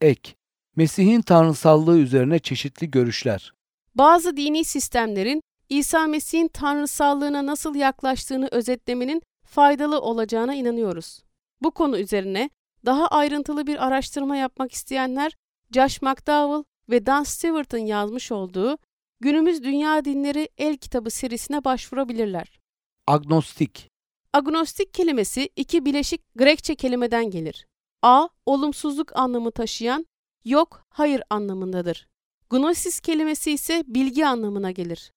Ek Mesih'in tanrısallığı üzerine çeşitli görüşler. Bazı dini sistemlerin İsa Mesih'in tanrısallığına nasıl yaklaştığını özetlemenin faydalı olacağına inanıyoruz. Bu konu üzerine daha ayrıntılı bir araştırma yapmak isteyenler Josh McDowell ve Dan Stewart'ın yazmış olduğu Günümüz Dünya Dinleri El Kitabı serisine başvurabilirler. Agnostik Agnostik kelimesi iki bileşik Grekçe kelimeden gelir. A, olumsuzluk anlamı taşıyan, yok, hayır anlamındadır. Gnosis kelimesi ise bilgi anlamına gelir.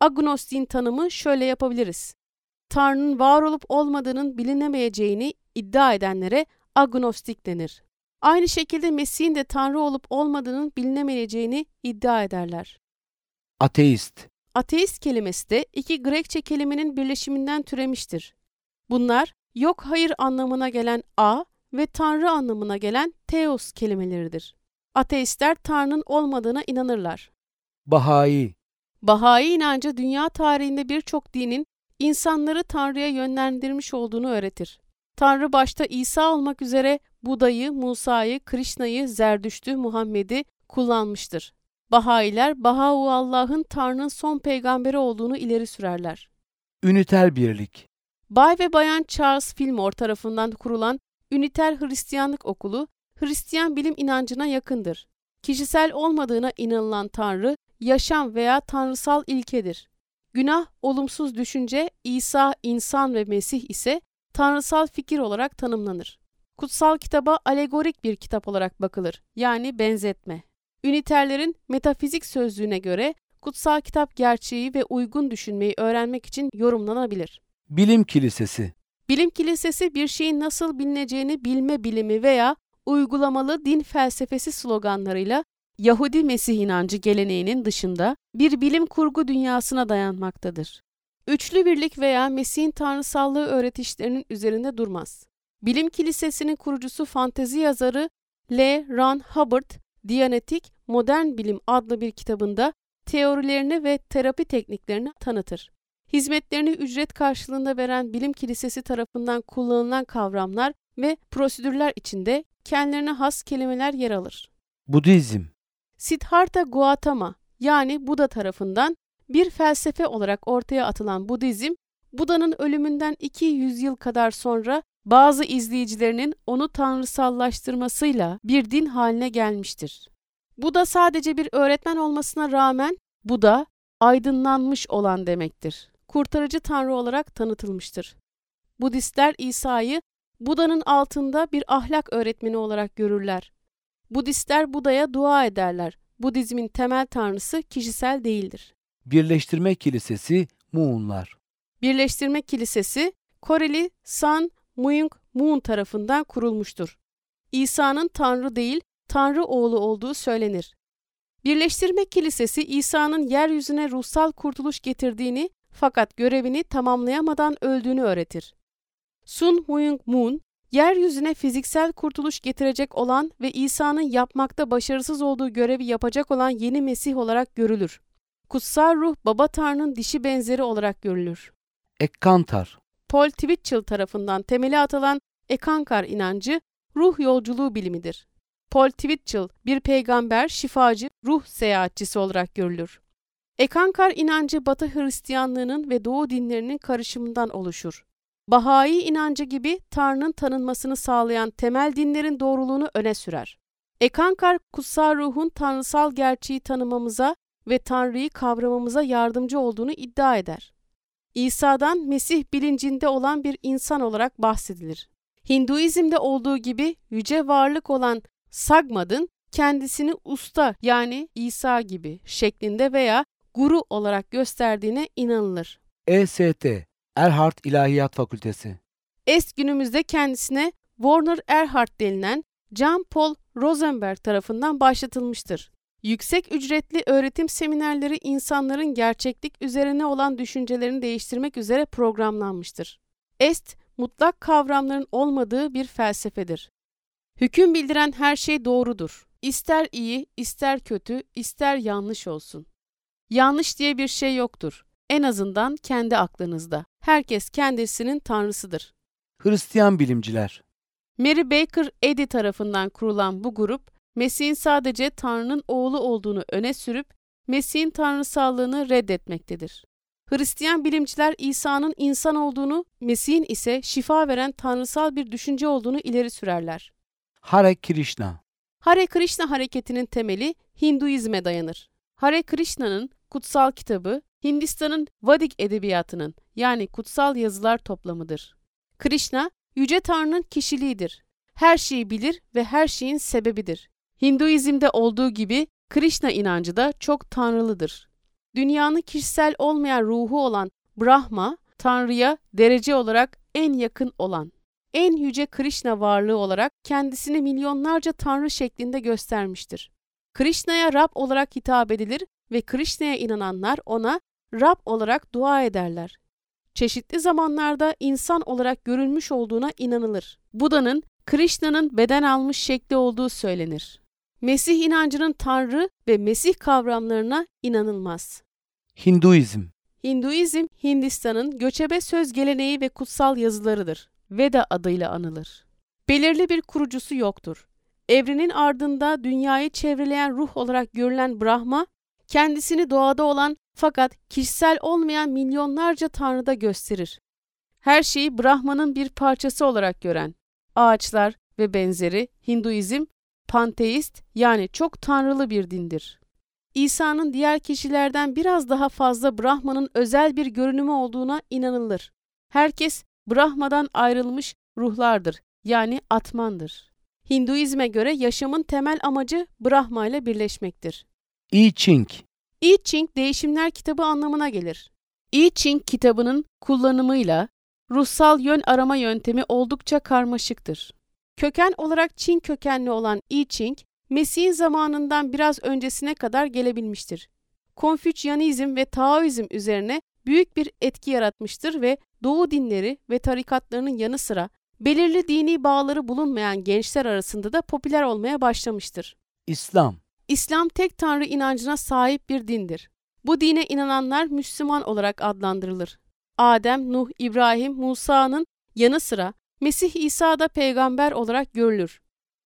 Agnostin tanımı şöyle yapabiliriz. Tanrı'nın var olup olmadığının bilinemeyeceğini iddia edenlere agnostik denir. Aynı şekilde Mesih'in de Tanrı olup olmadığının bilinemeyeceğini iddia ederler. Ateist Ateist kelimesi de iki Grekçe kelimenin birleşiminden türemiştir. Bunlar yok hayır anlamına gelen a ve Tanrı anlamına gelen theos kelimeleridir. Ateistler Tanrı'nın olmadığına inanırlar. Bahai Bahai inancı dünya tarihinde birçok dinin insanları Tanrı'ya yönlendirmiş olduğunu öğretir. Tanrı başta İsa olmak üzere Buda'yı, Musa'yı, Krishna'yı, Zerdüşt'ü, Muhammed'i kullanmıştır. Bahailer Allah'ın Tanrı'nın son peygamberi olduğunu ileri sürerler. Üniter birlik Bay ve Bayan Charles Fillmore tarafından kurulan Üniter Hristiyanlık Okulu, Hristiyan bilim inancına yakındır. Kişisel olmadığına inanılan Tanrı, yaşam veya tanrısal ilkedir. Günah, olumsuz düşünce, İsa, insan ve Mesih ise tanrısal fikir olarak tanımlanır. Kutsal kitaba alegorik bir kitap olarak bakılır, yani benzetme. Üniterlerin metafizik sözlüğüne göre kutsal kitap gerçeği ve uygun düşünmeyi öğrenmek için yorumlanabilir. Bilim Kilisesi Bilim kilisesi bir şeyin nasıl bilineceğini bilme bilimi veya uygulamalı din felsefesi sloganlarıyla Yahudi Mesih inancı geleneğinin dışında bir bilim kurgu dünyasına dayanmaktadır. Üçlü birlik veya Mesih'in tanrısallığı öğretişlerinin üzerinde durmaz. Bilim kilisesinin kurucusu fantezi yazarı L. Ron Hubbard, Diyanetik Modern Bilim adlı bir kitabında teorilerini ve terapi tekniklerini tanıtır. Hizmetlerini ücret karşılığında veren bilim kilisesi tarafından kullanılan kavramlar ve prosedürler içinde kendilerine has kelimeler yer alır. Budizm Siddhartha Gautama yani Buda tarafından bir felsefe olarak ortaya atılan Budizm, Buda'nın ölümünden 200 yıl kadar sonra bazı izleyicilerinin onu tanrısallaştırmasıyla bir din haline gelmiştir. Buda sadece bir öğretmen olmasına rağmen Buda aydınlanmış olan demektir kurtarıcı tanrı olarak tanıtılmıştır. Budistler İsa'yı Buda'nın altında bir ahlak öğretmeni olarak görürler. Budistler Buda'ya dua ederler. Budizmin temel tanrısı kişisel değildir. Birleştirme Kilisesi Muğunlar Birleştirme Kilisesi Koreli San Myung Moon tarafından kurulmuştur. İsa'nın Tanrı değil, Tanrı oğlu olduğu söylenir. Birleştirme Kilisesi İsa'nın yeryüzüne ruhsal kurtuluş getirdiğini fakat görevini tamamlayamadan öldüğünü öğretir. Sun Myung Moon, yeryüzüne fiziksel kurtuluş getirecek olan ve İsa'nın yapmakta başarısız olduğu görevi yapacak olan yeni Mesih olarak görülür. Kutsal ruh baba Tanrı'nın dişi benzeri olarak görülür. Ekkantar Paul Twitchell tarafından temeli atılan Ekankar inancı ruh yolculuğu bilimidir. Paul Twitchell bir peygamber, şifacı, ruh seyahatçisi olarak görülür. Ekankar inancı Batı Hristiyanlığının ve Doğu dinlerinin karışımından oluşur. Bahai inancı gibi Tanrı'nın tanınmasını sağlayan temel dinlerin doğruluğunu öne sürer. Ekankar, kutsal ruhun tanrısal gerçeği tanımamıza ve Tanrı'yı kavramamıza yardımcı olduğunu iddia eder. İsa'dan Mesih bilincinde olan bir insan olarak bahsedilir. Hinduizm'de olduğu gibi yüce varlık olan Sagmad'ın kendisini usta yani İsa gibi şeklinde veya guru olarak gösterdiğine inanılır. EST Erhard İlahiyat Fakültesi Est günümüzde kendisine Warner Erhard denilen John Paul Rosenberg tarafından başlatılmıştır. Yüksek ücretli öğretim seminerleri insanların gerçeklik üzerine olan düşüncelerini değiştirmek üzere programlanmıştır. Est, mutlak kavramların olmadığı bir felsefedir. Hüküm bildiren her şey doğrudur. İster iyi, ister kötü, ister yanlış olsun. Yanlış diye bir şey yoktur. En azından kendi aklınızda. Herkes kendisinin tanrısıdır. Hristiyan bilimciler Mary Baker Eddy tarafından kurulan bu grup, Mesih'in sadece Tanrı'nın oğlu olduğunu öne sürüp Mesih'in tanrısallığını reddetmektedir. Hristiyan bilimciler İsa'nın insan olduğunu, Mesih'in ise şifa veren tanrısal bir düşünce olduğunu ileri sürerler. Hare Krishna Hare Krishna hareketinin temeli Hinduizme dayanır. Hare Krishna'nın kutsal kitabı Hindistan'ın Vadik edebiyatının yani kutsal yazılar toplamıdır. Krishna, Yüce Tanrı'nın kişiliğidir. Her şeyi bilir ve her şeyin sebebidir. Hinduizm'de olduğu gibi Krishna inancı da çok tanrılıdır. Dünyanın kişisel olmayan ruhu olan Brahma, Tanrı'ya derece olarak en yakın olan. En yüce Krishna varlığı olarak kendisini milyonlarca tanrı şeklinde göstermiştir. Krishna'ya Rab olarak hitap edilir ve Krishna'ya inananlar ona Rab olarak dua ederler. Çeşitli zamanlarda insan olarak görülmüş olduğuna inanılır. Buda'nın Krishna'nın beden almış şekli olduğu söylenir. Mesih inancının Tanrı ve Mesih kavramlarına inanılmaz. Hinduizm Hinduizm, Hindistan'ın göçebe söz geleneği ve kutsal yazılarıdır. Veda adıyla anılır. Belirli bir kurucusu yoktur. Evrenin ardında dünyayı çevreleyen ruh olarak görülen Brahma, kendisini doğada olan fakat kişisel olmayan milyonlarca tanrıda gösterir. Her şeyi Brahman'ın bir parçası olarak gören, ağaçlar ve benzeri Hinduizm, panteist yani çok tanrılı bir dindir. İsa'nın diğer kişilerden biraz daha fazla Brahman'ın özel bir görünümü olduğuna inanılır. Herkes Brahma'dan ayrılmış ruhlardır yani atmandır. Hinduizme göre yaşamın temel amacı Brahma ile birleşmektir. I Ching I Ching değişimler kitabı anlamına gelir. I Ching kitabının kullanımıyla ruhsal yön arama yöntemi oldukça karmaşıktır. Köken olarak Çin kökenli olan I Ching, Mesih'in zamanından biraz öncesine kadar gelebilmiştir. Konfüçyanizm ve Taoizm üzerine büyük bir etki yaratmıştır ve Doğu dinleri ve tarikatlarının yanı sıra belirli dini bağları bulunmayan gençler arasında da popüler olmaya başlamıştır. İslam İslam tek tanrı inancına sahip bir dindir. Bu dine inananlar Müslüman olarak adlandırılır. Adem, Nuh, İbrahim, Musa'nın yanı sıra Mesih İsa da peygamber olarak görülür.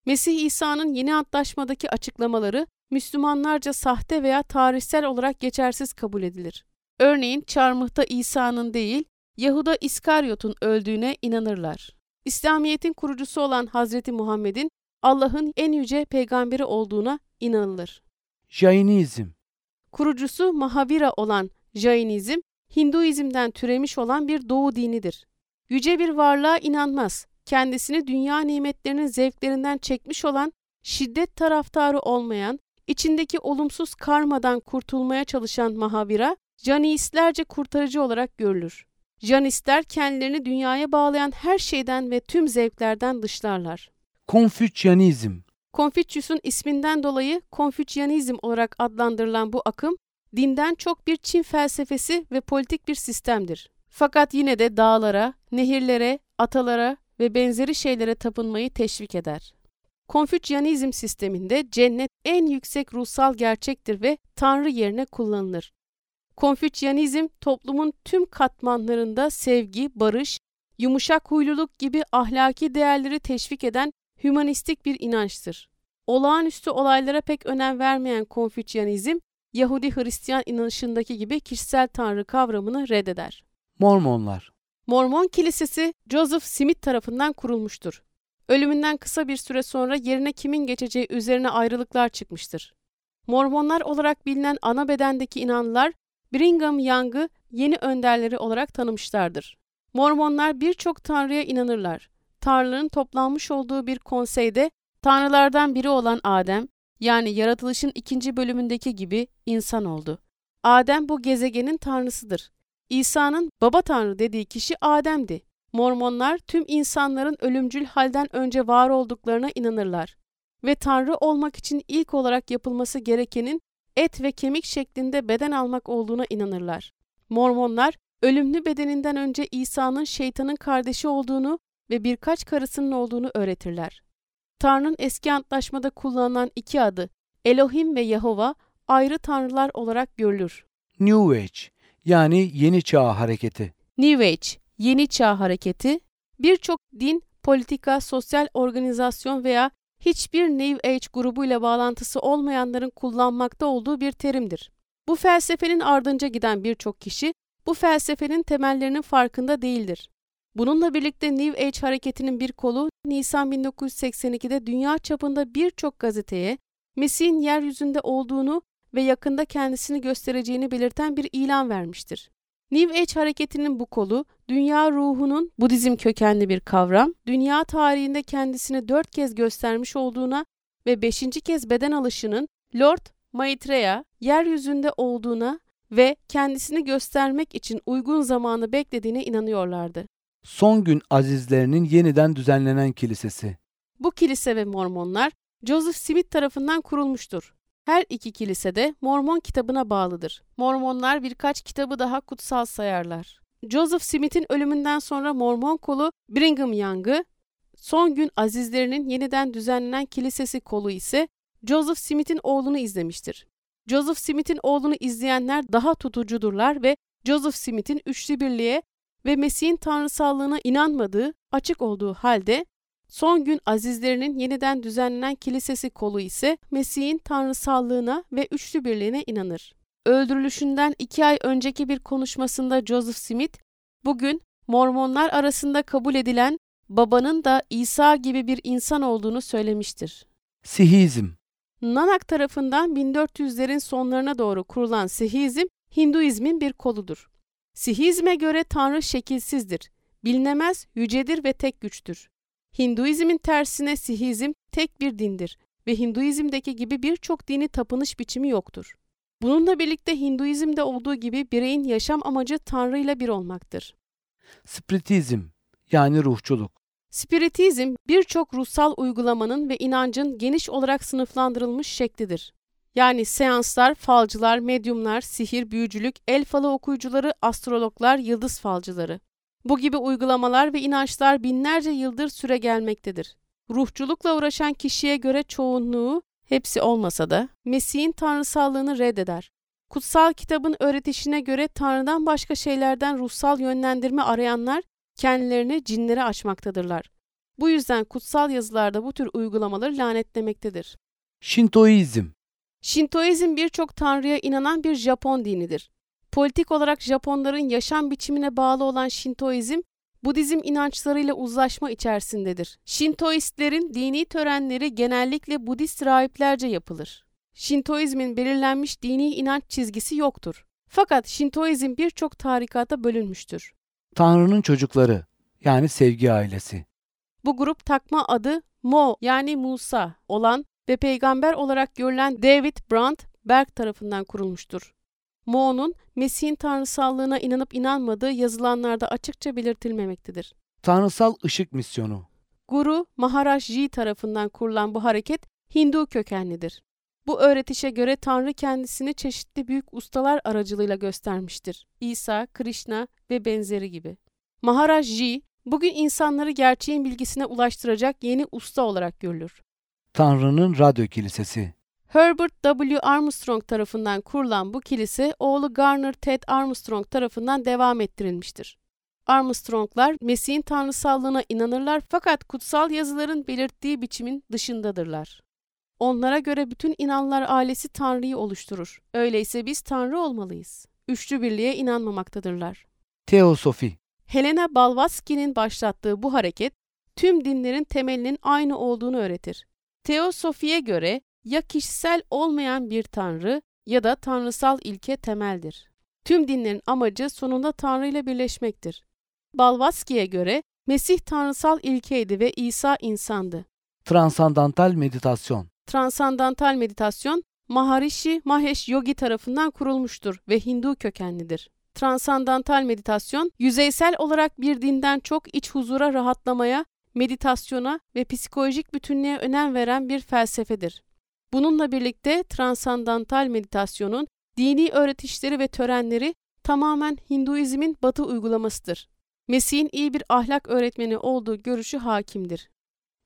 Mesih İsa'nın yeni antlaşmadaki açıklamaları Müslümanlarca sahte veya tarihsel olarak geçersiz kabul edilir. Örneğin çarmıhta İsa'nın değil, Yahuda İskaryot'un öldüğüne inanırlar. İslamiyet'in kurucusu olan Hazreti Muhammed'in Allah'ın en yüce peygamberi olduğuna inanılır. Jainizm Kurucusu Mahavira olan Jainizm, Hinduizm'den türemiş olan bir doğu dinidir. Yüce bir varlığa inanmaz. Kendisini dünya nimetlerinin zevklerinden çekmiş olan, şiddet taraftarı olmayan, içindeki olumsuz karmadan kurtulmaya çalışan Mahavira, Janistlerce kurtarıcı olarak görülür. Janistler kendilerini dünyaya bağlayan her şeyden ve tüm zevklerden dışlarlar. Konfüçyanizm Konfüçyüs'ün isminden dolayı Konfüçyanizm olarak adlandırılan bu akım, dinden çok bir Çin felsefesi ve politik bir sistemdir. Fakat yine de dağlara, nehirlere, atalara ve benzeri şeylere tapınmayı teşvik eder. Konfüçyanizm sisteminde cennet en yüksek ruhsal gerçektir ve Tanrı yerine kullanılır. Konfüçyanizm toplumun tüm katmanlarında sevgi, barış, yumuşak huyluluk gibi ahlaki değerleri teşvik eden hümanistik bir inançtır. Olağanüstü olaylara pek önem vermeyen Konfüçyanizm, Yahudi Hristiyan inanışındaki gibi kişisel tanrı kavramını reddeder. Mormonlar Mormon Kilisesi Joseph Smith tarafından kurulmuştur. Ölümünden kısa bir süre sonra yerine kimin geçeceği üzerine ayrılıklar çıkmıştır. Mormonlar olarak bilinen ana bedendeki inanlılar Brigham Young'ı yeni önderleri olarak tanımışlardır. Mormonlar birçok tanrıya inanırlar. Tanrıların toplanmış olduğu bir konseyde tanrılardan biri olan Adem, yani yaratılışın ikinci bölümündeki gibi insan oldu. Adem bu gezegenin tanrısıdır. İsa'nın baba tanrı dediği kişi Adem'di. Mormonlar tüm insanların ölümcül halden önce var olduklarına inanırlar ve tanrı olmak için ilk olarak yapılması gerekenin et ve kemik şeklinde beden almak olduğuna inanırlar. Mormonlar ölümlü bedeninden önce İsa'nın şeytanın kardeşi olduğunu ve birkaç karısının olduğunu öğretirler. Tanrı'nın eski antlaşmada kullanılan iki adı Elohim ve Yahova ayrı tanrılar olarak görülür. New Age yani yeni çağ hareketi. New Age, yeni çağ hareketi, birçok din, politika, sosyal organizasyon veya hiçbir New Age grubuyla bağlantısı olmayanların kullanmakta olduğu bir terimdir. Bu felsefenin ardınca giden birçok kişi bu felsefenin temellerinin farkında değildir. Bununla birlikte New Age hareketinin bir kolu Nisan 1982'de dünya çapında birçok gazeteye Mesih'in yeryüzünde olduğunu ve yakında kendisini göstereceğini belirten bir ilan vermiştir. New Age hareketinin bu kolu, dünya ruhunun Budizm kökenli bir kavram, dünya tarihinde kendisini dört kez göstermiş olduğuna ve beşinci kez beden alışının Lord Maitreya yeryüzünde olduğuna ve kendisini göstermek için uygun zamanı beklediğine inanıyorlardı. Son gün azizlerinin yeniden düzenlenen kilisesi. Bu kilise ve Mormonlar Joseph Smith tarafından kurulmuştur. Her iki kilise de Mormon kitabına bağlıdır. Mormonlar birkaç kitabı daha kutsal sayarlar. Joseph Smith'in ölümünden sonra Mormon kolu Brigham Young'ı, son gün azizlerinin yeniden düzenlenen kilisesi kolu ise Joseph Smith'in oğlunu izlemiştir. Joseph Smith'in oğlunu izleyenler daha tutucudurlar ve Joseph Smith'in üçlü birliğe ve Mesih'in tanrısallığına inanmadığı açık olduğu halde son gün azizlerinin yeniden düzenlenen kilisesi kolu ise Mesih'in tanrısallığına ve üçlü birliğine inanır. Öldürülüşünden iki ay önceki bir konuşmasında Joseph Smith, bugün Mormonlar arasında kabul edilen babanın da İsa gibi bir insan olduğunu söylemiştir. Sihizm Nanak tarafından 1400'lerin sonlarına doğru kurulan Sihizm, Hinduizmin bir koludur. Sihizme göre Tanrı şekilsizdir, bilinemez, yücedir ve tek güçtür. Hinduizmin tersine Sihizm tek bir dindir ve Hinduizmdeki gibi birçok dini tapınış biçimi yoktur. Bununla birlikte Hinduizmde olduğu gibi bireyin yaşam amacı Tanrı ile bir olmaktır. Spiritizm yani ruhçuluk. Spiritizm birçok ruhsal uygulamanın ve inancın geniş olarak sınıflandırılmış şeklidir. Yani seanslar, falcılar, medyumlar, sihir, büyücülük, el falı okuyucuları, astrologlar, yıldız falcıları. Bu gibi uygulamalar ve inançlar binlerce yıldır süre gelmektedir. Ruhçulukla uğraşan kişiye göre çoğunluğu, hepsi olmasa da, Mesih'in tanrısallığını reddeder. Kutsal kitabın öğretişine göre Tanrı'dan başka şeylerden ruhsal yönlendirme arayanlar kendilerini cinlere açmaktadırlar. Bu yüzden kutsal yazılarda bu tür uygulamaları lanetlemektedir. Şintoizm Şintoizm birçok tanrıya inanan bir Japon dinidir. Politik olarak Japonların yaşam biçimine bağlı olan Şintoizm, Budizm inançlarıyla uzlaşma içerisindedir. Şintoistlerin dini törenleri genellikle Budist rahiplerce yapılır. Şintoizmin belirlenmiş dini inanç çizgisi yoktur. Fakat Şintoizm birçok tarikata bölünmüştür. Tanrı'nın çocukları yani sevgi ailesi. Bu grup takma adı Mo yani Musa olan ve peygamber olarak görülen David Brandt Berg tarafından kurulmuştur. Mo'nun Mesih'in tanrısallığına inanıp inanmadığı yazılanlarda açıkça belirtilmemektedir. Tanrısal ışık misyonu. Guru Maharaj Ji tarafından kurulan bu hareket Hindu kökenlidir. Bu öğretişe göre Tanrı kendisini çeşitli büyük ustalar aracılığıyla göstermiştir. İsa, Krishna ve benzeri gibi. Maharaj Ji, bugün insanları gerçeğin bilgisine ulaştıracak yeni usta olarak görülür. Tanrı'nın radyo kilisesi. Herbert W. Armstrong tarafından kurulan bu kilise oğlu Garner Ted Armstrong tarafından devam ettirilmiştir. Armstronglar Mesih'in tanrısallığına inanırlar fakat kutsal yazıların belirttiği biçimin dışındadırlar. Onlara göre bütün inanlar ailesi Tanrı'yı oluşturur. Öyleyse biz Tanrı olmalıyız. Üçlü birliğe inanmamaktadırlar. Teosofi. Helena Blavatsky'nin başlattığı bu hareket tüm dinlerin temelinin aynı olduğunu öğretir. Teosofiye göre ya kişisel olmayan bir tanrı ya da tanrısal ilke temeldir. Tüm dinlerin amacı sonunda Tanrı ile birleşmektir. Blavatsky'ye göre Mesih tanrısal ilkeydi ve İsa insandı. Transandantal meditasyon. Transandantal meditasyon Maharishi Mahesh Yogi tarafından kurulmuştur ve Hindu kökenlidir. Transandantal meditasyon, yüzeysel olarak bir dinden çok iç huzura rahatlamaya, meditasyona ve psikolojik bütünlüğe önem veren bir felsefedir. Bununla birlikte transandantal meditasyonun dini öğretişleri ve törenleri tamamen Hinduizmin batı uygulamasıdır. Mesih'in iyi bir ahlak öğretmeni olduğu görüşü hakimdir.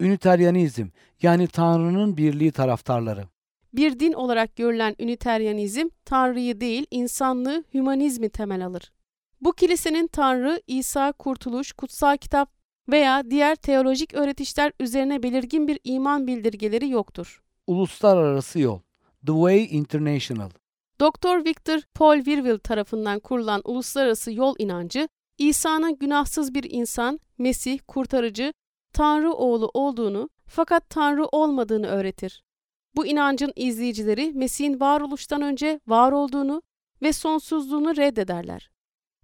Üniteryanizm yani Tanrı'nın birliği taraftarları. Bir din olarak görülen Üniteryanizm, Tanrı'yı değil insanlığı, hümanizmi temel alır. Bu kilisenin Tanrı, İsa, Kurtuluş, Kutsal Kitap veya diğer teolojik öğretişler üzerine belirgin bir iman bildirgeleri yoktur. Uluslararası Yol The Way International Dr. Victor Paul Virville tarafından kurulan uluslararası yol inancı, İsa'nın günahsız bir insan, Mesih, kurtarıcı, Tanrı oğlu olduğunu fakat Tanrı olmadığını öğretir. Bu inancın izleyicileri Mesih'in varoluştan önce var olduğunu ve sonsuzluğunu reddederler.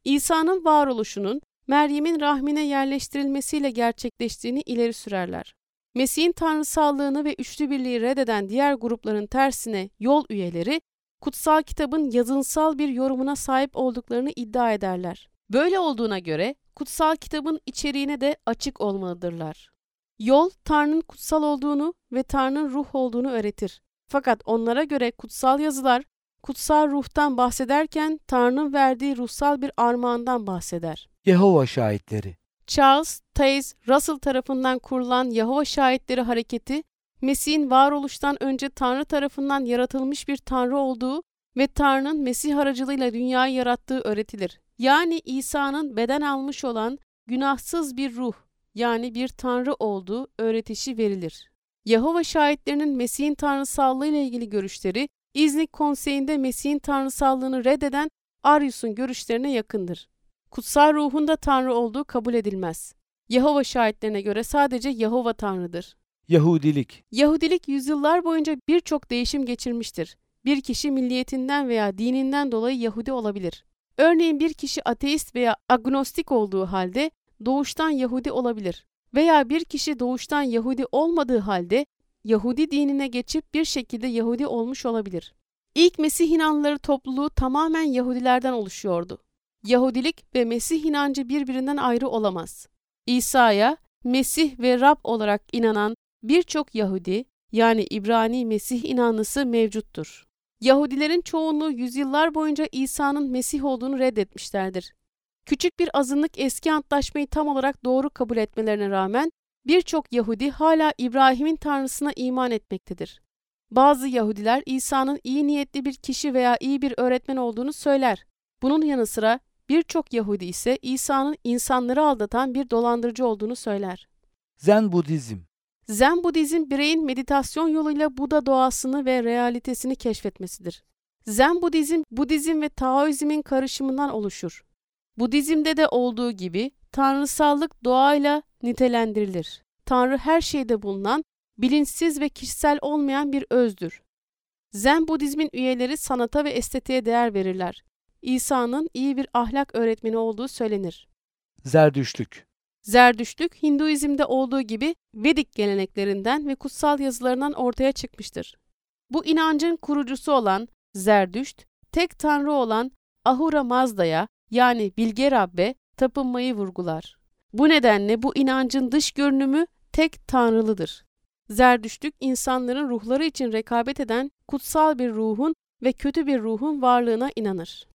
İsa'nın varoluşunun Meryem'in rahmine yerleştirilmesiyle gerçekleştiğini ileri sürerler. Mesih'in tanrısallığını ve üçlü birliği reddeden diğer grupların tersine yol üyeleri, kutsal kitabın yazınsal bir yorumuna sahip olduklarını iddia ederler. Böyle olduğuna göre kutsal kitabın içeriğine de açık olmalıdırlar. Yol, Tanrı'nın kutsal olduğunu ve Tanrı'nın ruh olduğunu öğretir. Fakat onlara göre kutsal yazılar, kutsal ruhtan bahsederken Tanrı'nın verdiği ruhsal bir armağandan bahseder. Yehova Şahitleri Charles Taze Russell tarafından kurulan Yahova Şahitleri Hareketi, Mesih'in varoluştan önce Tanrı tarafından yaratılmış bir Tanrı olduğu ve Tanrı'nın Mesih aracılığıyla dünyayı yarattığı öğretilir. Yani İsa'nın beden almış olan günahsız bir ruh, yani bir Tanrı olduğu öğretişi verilir. Yahova şahitlerinin Mesih'in tanrısallığı ile ilgili görüşleri, İznik Konseyi'nde Mesih'in tanrısallığını reddeden Arius'un görüşlerine yakındır. Kutsal ruhun da Tanrı olduğu kabul edilmez. Yahova şahitlerine göre sadece Yahova Tanrı'dır. Yahudilik Yahudilik yüzyıllar boyunca birçok değişim geçirmiştir. Bir kişi milliyetinden veya dininden dolayı Yahudi olabilir. Örneğin bir kişi ateist veya agnostik olduğu halde doğuştan Yahudi olabilir. Veya bir kişi doğuştan Yahudi olmadığı halde Yahudi dinine geçip bir şekilde Yahudi olmuş olabilir. İlk Mesih inanlıları topluluğu tamamen Yahudilerden oluşuyordu. Yahudilik ve Mesih inancı birbirinden ayrı olamaz. İsa'ya Mesih ve Rab olarak inanan birçok Yahudi yani İbrani Mesih inanlısı mevcuttur. Yahudilerin çoğunluğu yüzyıllar boyunca İsa'nın Mesih olduğunu reddetmişlerdir. Küçük bir azınlık eski antlaşmayı tam olarak doğru kabul etmelerine rağmen birçok Yahudi hala İbrahim'in tanrısına iman etmektedir. Bazı Yahudiler İsa'nın iyi niyetli bir kişi veya iyi bir öğretmen olduğunu söyler. Bunun yanı sıra birçok Yahudi ise İsa'nın insanları aldatan bir dolandırıcı olduğunu söyler. Zen Budizm Zen Budizm bireyin meditasyon yoluyla Buda doğasını ve realitesini keşfetmesidir. Zen Budizm, Budizm ve Taoizmin karışımından oluşur. Budizm'de de olduğu gibi tanrısallık doğayla nitelendirilir. Tanrı her şeyde bulunan, bilinçsiz ve kişisel olmayan bir özdür. Zen Budizmin üyeleri sanata ve estetiğe değer verirler. İsa'nın iyi bir ahlak öğretmeni olduğu söylenir. Zerdüştlük Zerdüştlük, Hinduizm'de olduğu gibi Vedik geleneklerinden ve kutsal yazılarından ortaya çıkmıştır. Bu inancın kurucusu olan Zerdüşt, tek tanrı olan Ahura Mazda'ya yani Bilge Rabbe tapınmayı vurgular. Bu nedenle bu inancın dış görünümü tek tanrılıdır. Zerdüştlük insanların ruhları için rekabet eden kutsal bir ruhun ve kötü bir ruhun varlığına inanır.